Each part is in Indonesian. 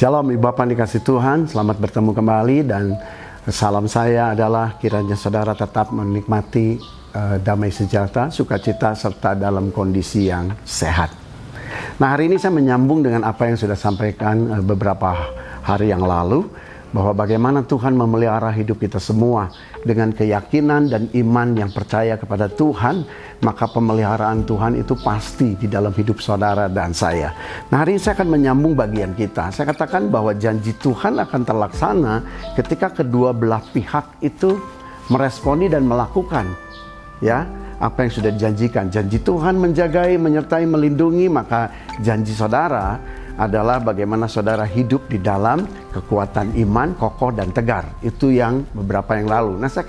Shalom Ibu Bapak dikasih Tuhan, selamat bertemu kembali dan salam saya adalah kiranya saudara tetap menikmati uh, damai sejahtera, sukacita serta dalam kondisi yang sehat. Nah hari ini saya menyambung dengan apa yang sudah sampaikan uh, beberapa hari yang lalu bahwa bagaimana Tuhan memelihara hidup kita semua dengan keyakinan dan iman yang percaya kepada Tuhan, maka pemeliharaan Tuhan itu pasti di dalam hidup saudara dan saya. Nah, hari ini saya akan menyambung bagian kita. Saya katakan bahwa janji Tuhan akan terlaksana ketika kedua belah pihak itu meresponi dan melakukan ya apa yang sudah dijanjikan. Janji Tuhan menjagai, menyertai, melindungi, maka janji saudara adalah bagaimana saudara hidup di dalam kekuatan iman, kokoh dan tegar. Itu yang beberapa yang lalu. Nah, saya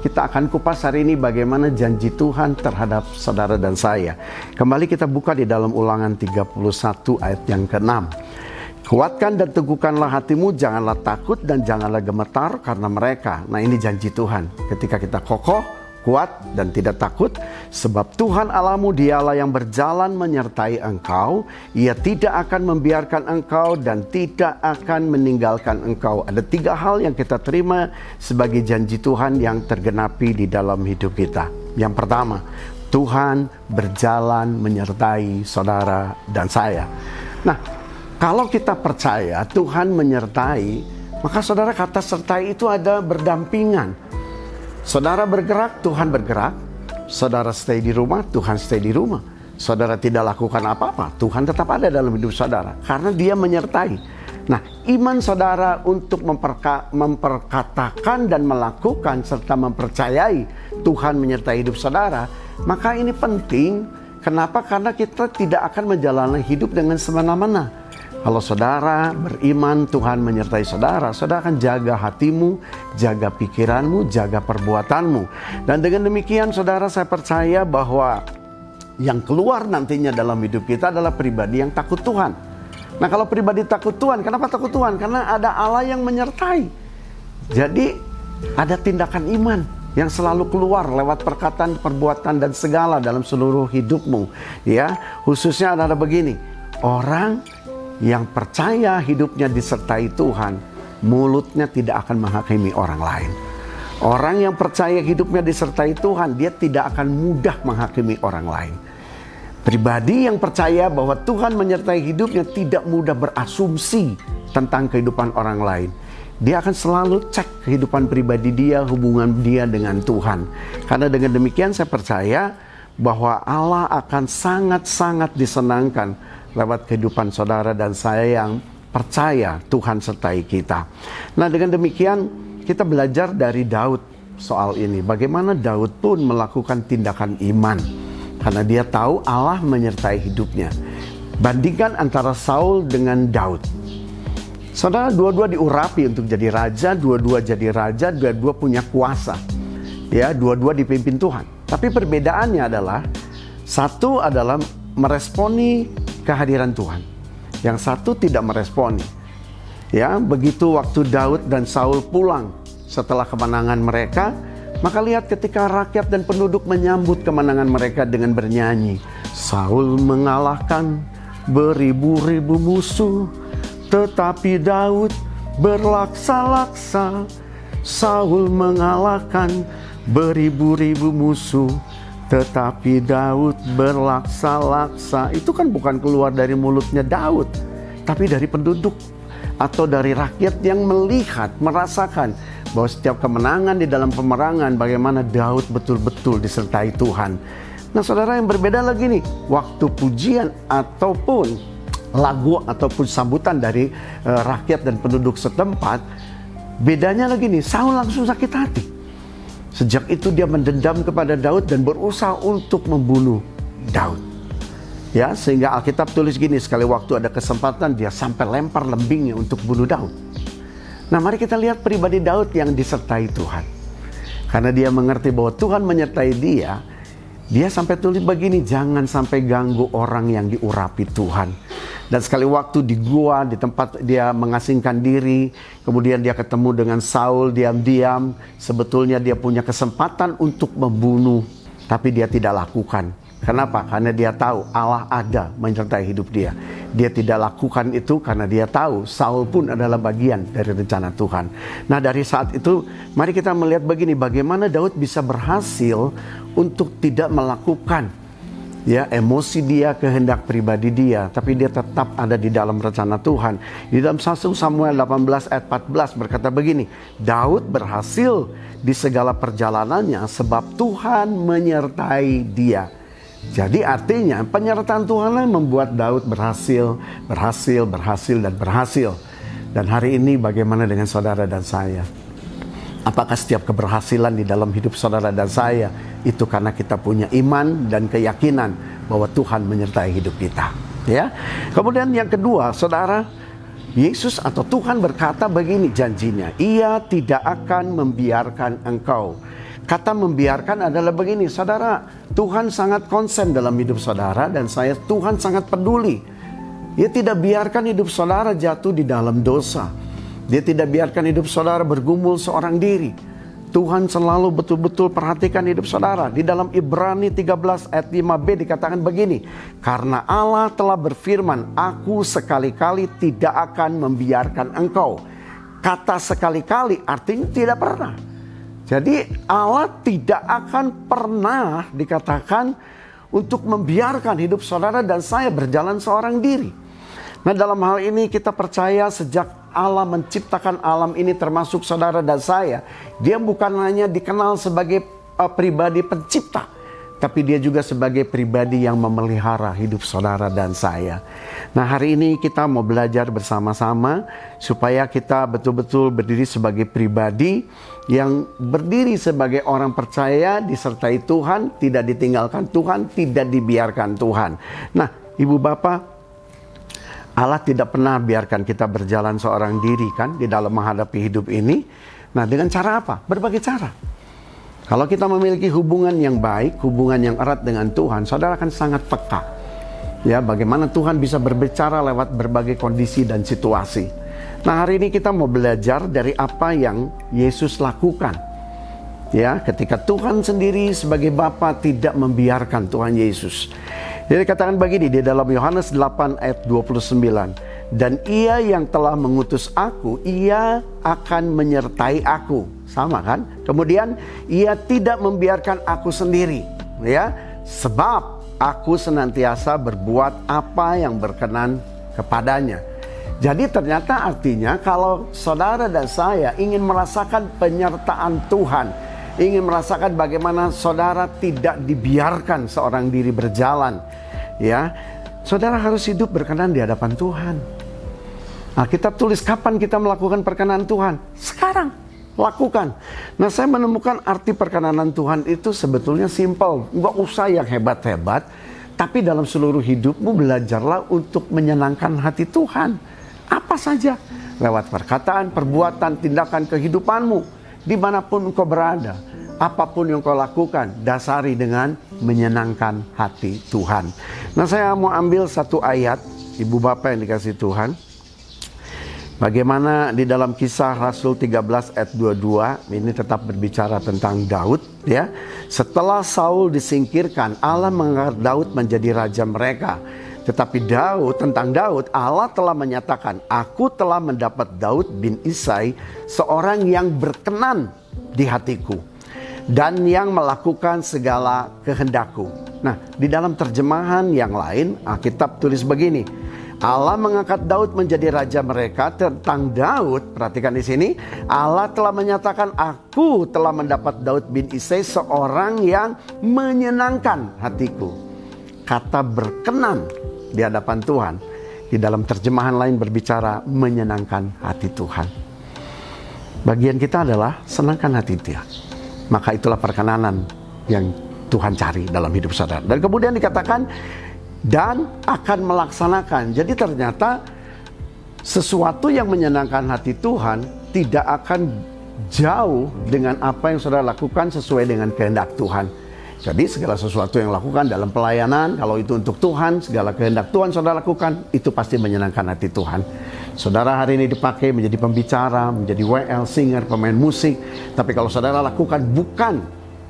kita akan kupas hari ini bagaimana janji Tuhan terhadap saudara dan saya. Kembali kita buka di dalam Ulangan 31 ayat yang ke-6. Kuatkan dan teguhkanlah hatimu, janganlah takut dan janganlah gemetar karena mereka. Nah ini janji Tuhan. Ketika kita kokoh, kuat dan tidak takut sebab Tuhan Alamu dialah yang berjalan menyertai engkau. Ia tidak akan membiarkan engkau dan tidak akan meninggalkan engkau. Ada tiga hal yang kita terima sebagai janji Tuhan yang tergenapi di dalam hidup kita. Yang pertama Tuhan berjalan menyertai saudara dan saya. Nah kalau kita percaya Tuhan menyertai maka saudara kata sertai itu ada berdampingan Saudara bergerak, Tuhan bergerak. Saudara stay di rumah, Tuhan stay di rumah. Saudara tidak lakukan apa-apa, Tuhan tetap ada dalam hidup saudara karena Dia menyertai. Nah, iman saudara untuk memperka, memperkatakan dan melakukan serta mempercayai Tuhan menyertai hidup saudara, maka ini penting. Kenapa? Karena kita tidak akan menjalani hidup dengan semena-mena kalau saudara beriman, Tuhan menyertai saudara, saudara akan jaga hatimu, jaga pikiranmu, jaga perbuatanmu. Dan dengan demikian saudara saya percaya bahwa yang keluar nantinya dalam hidup kita adalah pribadi yang takut Tuhan. Nah kalau pribadi takut Tuhan, kenapa takut Tuhan? Karena ada Allah yang menyertai. Jadi ada tindakan iman yang selalu keluar lewat perkataan, perbuatan dan segala dalam seluruh hidupmu. Ya, khususnya adalah begini. Orang yang percaya hidupnya disertai Tuhan, mulutnya tidak akan menghakimi orang lain. Orang yang percaya hidupnya disertai Tuhan, dia tidak akan mudah menghakimi orang lain. Pribadi yang percaya bahwa Tuhan menyertai hidupnya tidak mudah berasumsi tentang kehidupan orang lain. Dia akan selalu cek kehidupan pribadi dia, hubungan dia dengan Tuhan. Karena dengan demikian saya percaya bahwa Allah akan sangat-sangat disenangkan lewat kehidupan saudara dan saya yang percaya Tuhan sertai kita. Nah, dengan demikian kita belajar dari Daud soal ini. Bagaimana Daud pun melakukan tindakan iman karena dia tahu Allah menyertai hidupnya. Bandingkan antara Saul dengan Daud. Saudara dua-dua diurapi untuk jadi raja, dua-dua jadi raja, dua-dua punya kuasa. Ya, dua-dua dipimpin Tuhan. Tapi perbedaannya adalah satu adalah meresponi kehadiran Tuhan. Yang satu tidak meresponi. Ya, begitu waktu Daud dan Saul pulang setelah kemenangan mereka, maka lihat ketika rakyat dan penduduk menyambut kemenangan mereka dengan bernyanyi, Saul mengalahkan beribu-ribu musuh, tetapi Daud berlaksa-laksa. Saul mengalahkan beribu-ribu musuh, tetapi Daud berlaksa-laksa. Itu kan bukan keluar dari mulutnya Daud, tapi dari penduduk atau dari rakyat yang melihat, merasakan bahwa setiap kemenangan di dalam pemerangan bagaimana Daud betul-betul disertai Tuhan. Nah, saudara yang berbeda lagi nih, waktu pujian ataupun lagu ataupun sambutan dari uh, rakyat dan penduduk setempat, bedanya lagi nih, Saul langsung sakit hati. Sejak itu dia mendendam kepada Daud dan berusaha untuk membunuh Daud. Ya, sehingga Alkitab tulis gini, sekali waktu ada kesempatan dia sampai lempar lembingnya untuk bunuh Daud. Nah, mari kita lihat pribadi Daud yang disertai Tuhan. Karena dia mengerti bahwa Tuhan menyertai dia, dia sampai tulis begini, jangan sampai ganggu orang yang diurapi Tuhan. Dan sekali waktu di gua, di tempat dia mengasingkan diri, kemudian dia ketemu dengan Saul diam-diam, sebetulnya dia punya kesempatan untuk membunuh, tapi dia tidak lakukan. Kenapa? Karena dia tahu Allah ada menyertai hidup dia. Dia tidak lakukan itu karena dia tahu Saul pun adalah bagian dari rencana Tuhan. Nah dari saat itu mari kita melihat begini bagaimana Daud bisa berhasil untuk tidak melakukan ya emosi dia, kehendak pribadi dia, tapi dia tetap ada di dalam rencana Tuhan. Di dalam 1 Samuel 18 ayat 14 berkata begini, Daud berhasil di segala perjalanannya sebab Tuhan menyertai dia. Jadi artinya penyertaan Tuhan yang membuat Daud berhasil, berhasil, berhasil, dan berhasil. Dan hari ini bagaimana dengan saudara dan saya? Apakah setiap keberhasilan di dalam hidup saudara dan saya itu karena kita punya iman dan keyakinan bahwa Tuhan menyertai hidup kita? Ya. Kemudian yang kedua, saudara, Yesus atau Tuhan berkata begini janjinya, Ia tidak akan membiarkan engkau Kata membiarkan adalah begini, saudara, Tuhan sangat konsen dalam hidup saudara dan saya Tuhan sangat peduli. Dia tidak biarkan hidup saudara jatuh di dalam dosa. Dia tidak biarkan hidup saudara bergumul seorang diri. Tuhan selalu betul-betul perhatikan hidup saudara. Di dalam Ibrani 13 ayat 5b dikatakan begini. Karena Allah telah berfirman, aku sekali-kali tidak akan membiarkan engkau. Kata sekali-kali artinya tidak pernah. Jadi Allah tidak akan pernah dikatakan untuk membiarkan hidup saudara dan saya berjalan seorang diri. Nah dalam hal ini kita percaya sejak Allah menciptakan alam ini termasuk saudara dan saya. Dia bukan hanya dikenal sebagai uh, pribadi pencipta tapi dia juga sebagai pribadi yang memelihara hidup saudara dan saya. Nah, hari ini kita mau belajar bersama-sama supaya kita betul-betul berdiri sebagai pribadi yang berdiri sebagai orang percaya, disertai Tuhan, tidak ditinggalkan Tuhan, tidak dibiarkan Tuhan. Nah, Ibu Bapak, Allah tidak pernah biarkan kita berjalan seorang diri kan di dalam menghadapi hidup ini. Nah, dengan cara apa? Berbagai cara. Kalau kita memiliki hubungan yang baik, hubungan yang erat dengan Tuhan, saudara akan sangat peka. Ya, bagaimana Tuhan bisa berbicara lewat berbagai kondisi dan situasi. Nah, hari ini kita mau belajar dari apa yang Yesus lakukan. Ya, ketika Tuhan sendiri sebagai Bapa tidak membiarkan Tuhan Yesus. Jadi katakan begini di dalam Yohanes 8 ayat 29. Dan ia yang telah mengutus aku, ia akan menyertai aku. Sama kan? Kemudian ia tidak membiarkan aku sendiri. Ya, sebab aku senantiasa berbuat apa yang berkenan kepadanya. Jadi ternyata artinya kalau saudara dan saya ingin merasakan penyertaan Tuhan, ingin merasakan bagaimana saudara tidak dibiarkan seorang diri berjalan, ya, saudara harus hidup berkenan di hadapan Tuhan. Nah, kita tulis kapan kita melakukan perkenanan Tuhan? Sekarang. Lakukan. Nah, saya menemukan arti perkenanan Tuhan itu sebetulnya simpel. Nggak usah yang hebat-hebat. Tapi dalam seluruh hidupmu belajarlah untuk menyenangkan hati Tuhan. Apa saja. Lewat perkataan, perbuatan, tindakan kehidupanmu. Di mana pun engkau berada. Apa pun yang kau lakukan, dasari dengan menyenangkan hati Tuhan. Nah saya mau ambil satu ayat, Ibu Bapak yang dikasih Tuhan. Bagaimana di dalam kisah Rasul 13 ayat 22 ini tetap berbicara tentang Daud ya. Setelah Saul disingkirkan, Allah mengangkat Daud menjadi raja mereka. Tetapi Daud tentang Daud Allah telah menyatakan, "Aku telah mendapat Daud bin Isai seorang yang berkenan di hatiku dan yang melakukan segala kehendakku." Nah, di dalam terjemahan yang lain Alkitab tulis begini, Allah mengangkat Daud menjadi raja mereka tentang Daud. Perhatikan di sini, Allah telah menyatakan aku telah mendapat Daud bin Isai seorang yang menyenangkan hatiku. Kata berkenan di hadapan Tuhan di dalam terjemahan lain berbicara menyenangkan hati Tuhan. Bagian kita adalah senangkan hati dia. Maka itulah perkenanan yang Tuhan cari dalam hidup saudara. Dan kemudian dikatakan dan akan melaksanakan. Jadi ternyata sesuatu yang menyenangkan hati Tuhan tidak akan jauh dengan apa yang saudara lakukan sesuai dengan kehendak Tuhan. Jadi segala sesuatu yang lakukan dalam pelayanan, kalau itu untuk Tuhan, segala kehendak Tuhan saudara lakukan, itu pasti menyenangkan hati Tuhan. Saudara hari ini dipakai menjadi pembicara, menjadi WL, singer, pemain musik. Tapi kalau saudara lakukan bukan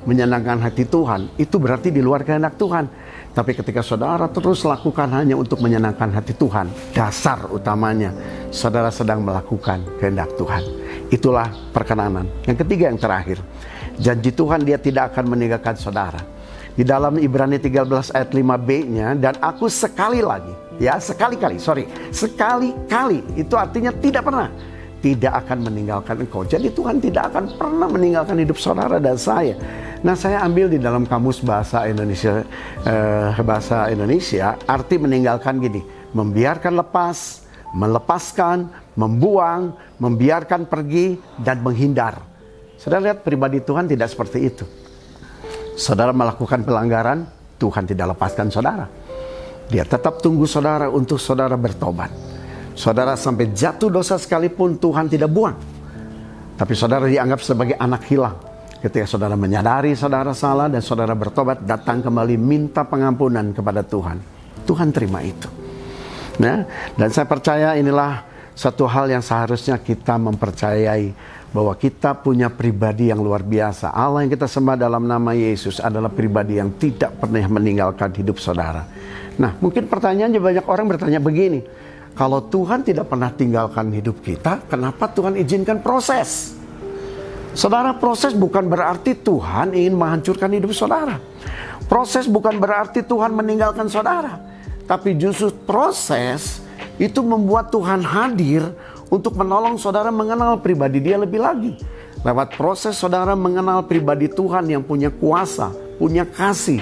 menyenangkan hati Tuhan, itu berarti di luar kehendak Tuhan. Tapi ketika saudara terus lakukan hanya untuk menyenangkan hati Tuhan, dasar utamanya, saudara sedang melakukan kehendak Tuhan. Itulah perkenanan. Yang ketiga yang terakhir, Janji Tuhan dia tidak akan meninggalkan saudara. Di dalam Ibrani 13 ayat 5b-nya dan aku sekali lagi, ya sekali-kali, sorry, sekali-kali itu artinya tidak pernah tidak akan meninggalkan engkau. Jadi Tuhan tidak akan pernah meninggalkan hidup saudara dan saya. Nah, saya ambil di dalam kamus bahasa Indonesia eh, bahasa Indonesia arti meninggalkan gini, membiarkan lepas, melepaskan, membuang, membiarkan pergi dan menghindar. Saudara lihat pribadi Tuhan tidak seperti itu. Saudara melakukan pelanggaran, Tuhan tidak lepaskan saudara. Dia tetap tunggu saudara untuk saudara bertobat. Saudara sampai jatuh dosa sekalipun Tuhan tidak buang. Tapi saudara dianggap sebagai anak hilang. Ketika saudara menyadari saudara salah dan saudara bertobat, datang kembali minta pengampunan kepada Tuhan. Tuhan terima itu. Nah, dan saya percaya inilah satu hal yang seharusnya kita mempercayai bahwa kita punya pribadi yang luar biasa. Allah yang kita sembah dalam nama Yesus adalah pribadi yang tidak pernah meninggalkan hidup saudara. Nah, mungkin pertanyaannya banyak orang bertanya begini. Kalau Tuhan tidak pernah tinggalkan hidup kita, kenapa Tuhan izinkan proses? Saudara, proses bukan berarti Tuhan ingin menghancurkan hidup saudara. Proses bukan berarti Tuhan meninggalkan saudara. Tapi justru proses itu membuat Tuhan hadir untuk menolong saudara mengenal pribadi dia lebih lagi. Lewat proses saudara mengenal pribadi Tuhan yang punya kuasa, punya kasih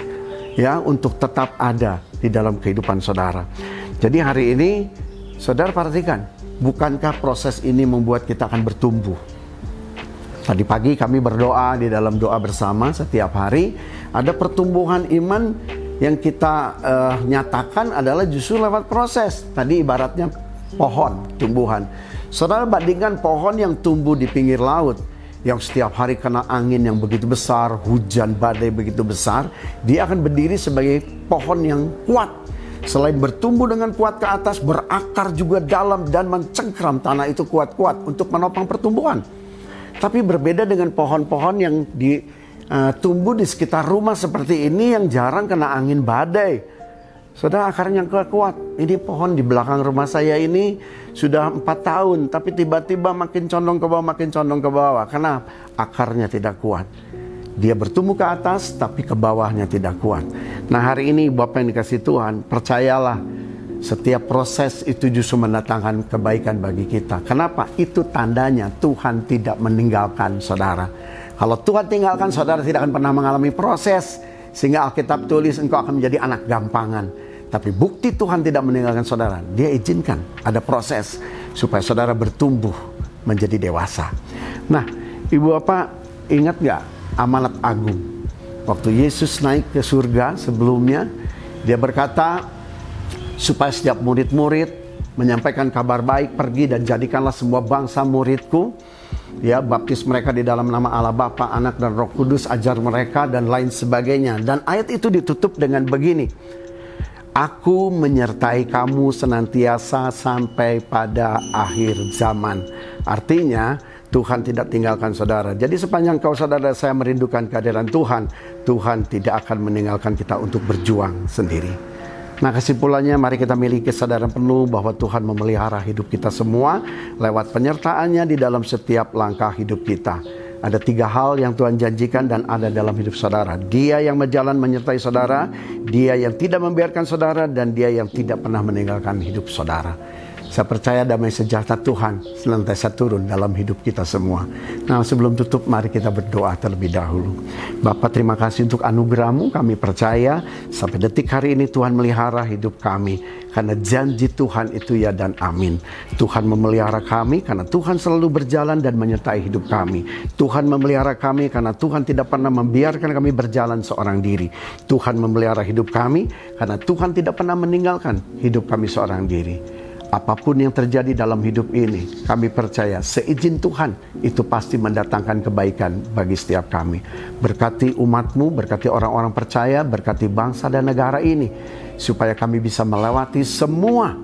ya untuk tetap ada di dalam kehidupan saudara. Jadi hari ini saudara perhatikan, bukankah proses ini membuat kita akan bertumbuh? Tadi pagi kami berdoa di dalam doa bersama setiap hari ada pertumbuhan iman yang kita uh, nyatakan adalah justru lewat proses. Tadi ibaratnya pohon tumbuhan. Saudara bandingkan pohon yang tumbuh di pinggir laut yang setiap hari kena angin yang begitu besar, hujan badai begitu besar, dia akan berdiri sebagai pohon yang kuat. Selain bertumbuh dengan kuat ke atas, berakar juga dalam dan mencengkram tanah itu kuat-kuat untuk menopang pertumbuhan. Tapi berbeda dengan pohon-pohon yang di, uh, tumbuh di sekitar rumah seperti ini yang jarang kena angin badai Saudara akarnya kuat. Ini pohon di belakang rumah saya ini sudah empat tahun, tapi tiba-tiba makin condong ke bawah, makin condong ke bawah. Karena akarnya tidak kuat. Dia bertumbuh ke atas, tapi ke bawahnya tidak kuat. Nah hari ini Bapak yang dikasih Tuhan, percayalah setiap proses itu justru mendatangkan kebaikan bagi kita. Kenapa? Itu tandanya Tuhan tidak meninggalkan saudara. Kalau Tuhan tinggalkan saudara tidak akan pernah mengalami proses. Sehingga Alkitab tulis engkau akan menjadi anak gampangan. Tapi bukti Tuhan tidak meninggalkan saudara. Dia izinkan ada proses supaya saudara bertumbuh menjadi dewasa. Nah, ibu bapak ingat gak amanat agung? Waktu Yesus naik ke surga sebelumnya, dia berkata supaya setiap murid-murid menyampaikan kabar baik, pergi dan jadikanlah semua bangsa muridku. Ya, baptis mereka di dalam nama Allah Bapa, Anak dan Roh Kudus, ajar mereka dan lain sebagainya. Dan ayat itu ditutup dengan begini. Aku menyertai kamu senantiasa sampai pada akhir zaman. Artinya, Tuhan tidak tinggalkan saudara. Jadi sepanjang kau saudara saya merindukan kehadiran Tuhan, Tuhan tidak akan meninggalkan kita untuk berjuang sendiri. Nah kesimpulannya mari kita miliki kesadaran penuh bahwa Tuhan memelihara hidup kita semua lewat penyertaannya di dalam setiap langkah hidup kita. Ada tiga hal yang Tuhan janjikan dan ada dalam hidup saudara. Dia yang berjalan menyertai saudara, dia yang tidak membiarkan saudara, dan dia yang tidak pernah meninggalkan hidup saudara. Saya percaya damai sejahtera Tuhan senantiasa turun dalam hidup kita semua. Nah sebelum tutup mari kita berdoa terlebih dahulu. Bapak terima kasih untuk anugerahmu kami percaya sampai detik hari ini Tuhan melihara hidup kami. Karena janji Tuhan itu ya dan amin. Tuhan memelihara kami karena Tuhan selalu berjalan dan menyertai hidup kami. Tuhan memelihara kami karena Tuhan tidak pernah membiarkan kami berjalan seorang diri. Tuhan memelihara hidup kami karena Tuhan tidak pernah meninggalkan hidup kami seorang diri. Apa pun yang terjadi dalam hidup ini, kami percaya seizin Tuhan itu pasti mendatangkan kebaikan bagi setiap kami. Berkati umatmu, berkati orang-orang percaya, berkati bangsa dan negara ini, supaya kami bisa melewati semua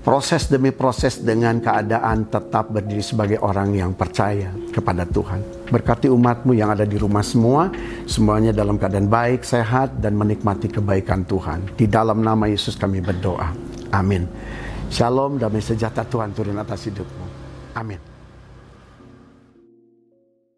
proses demi proses dengan keadaan tetap berdiri sebagai orang yang percaya kepada Tuhan. Berkati umatmu yang ada di rumah semua, semuanya dalam keadaan baik, sehat, dan menikmati kebaikan Tuhan. Di dalam nama Yesus kami berdoa. Amin. Shalom, damai sejahtera Tuhan turun atas hidupmu. Amin.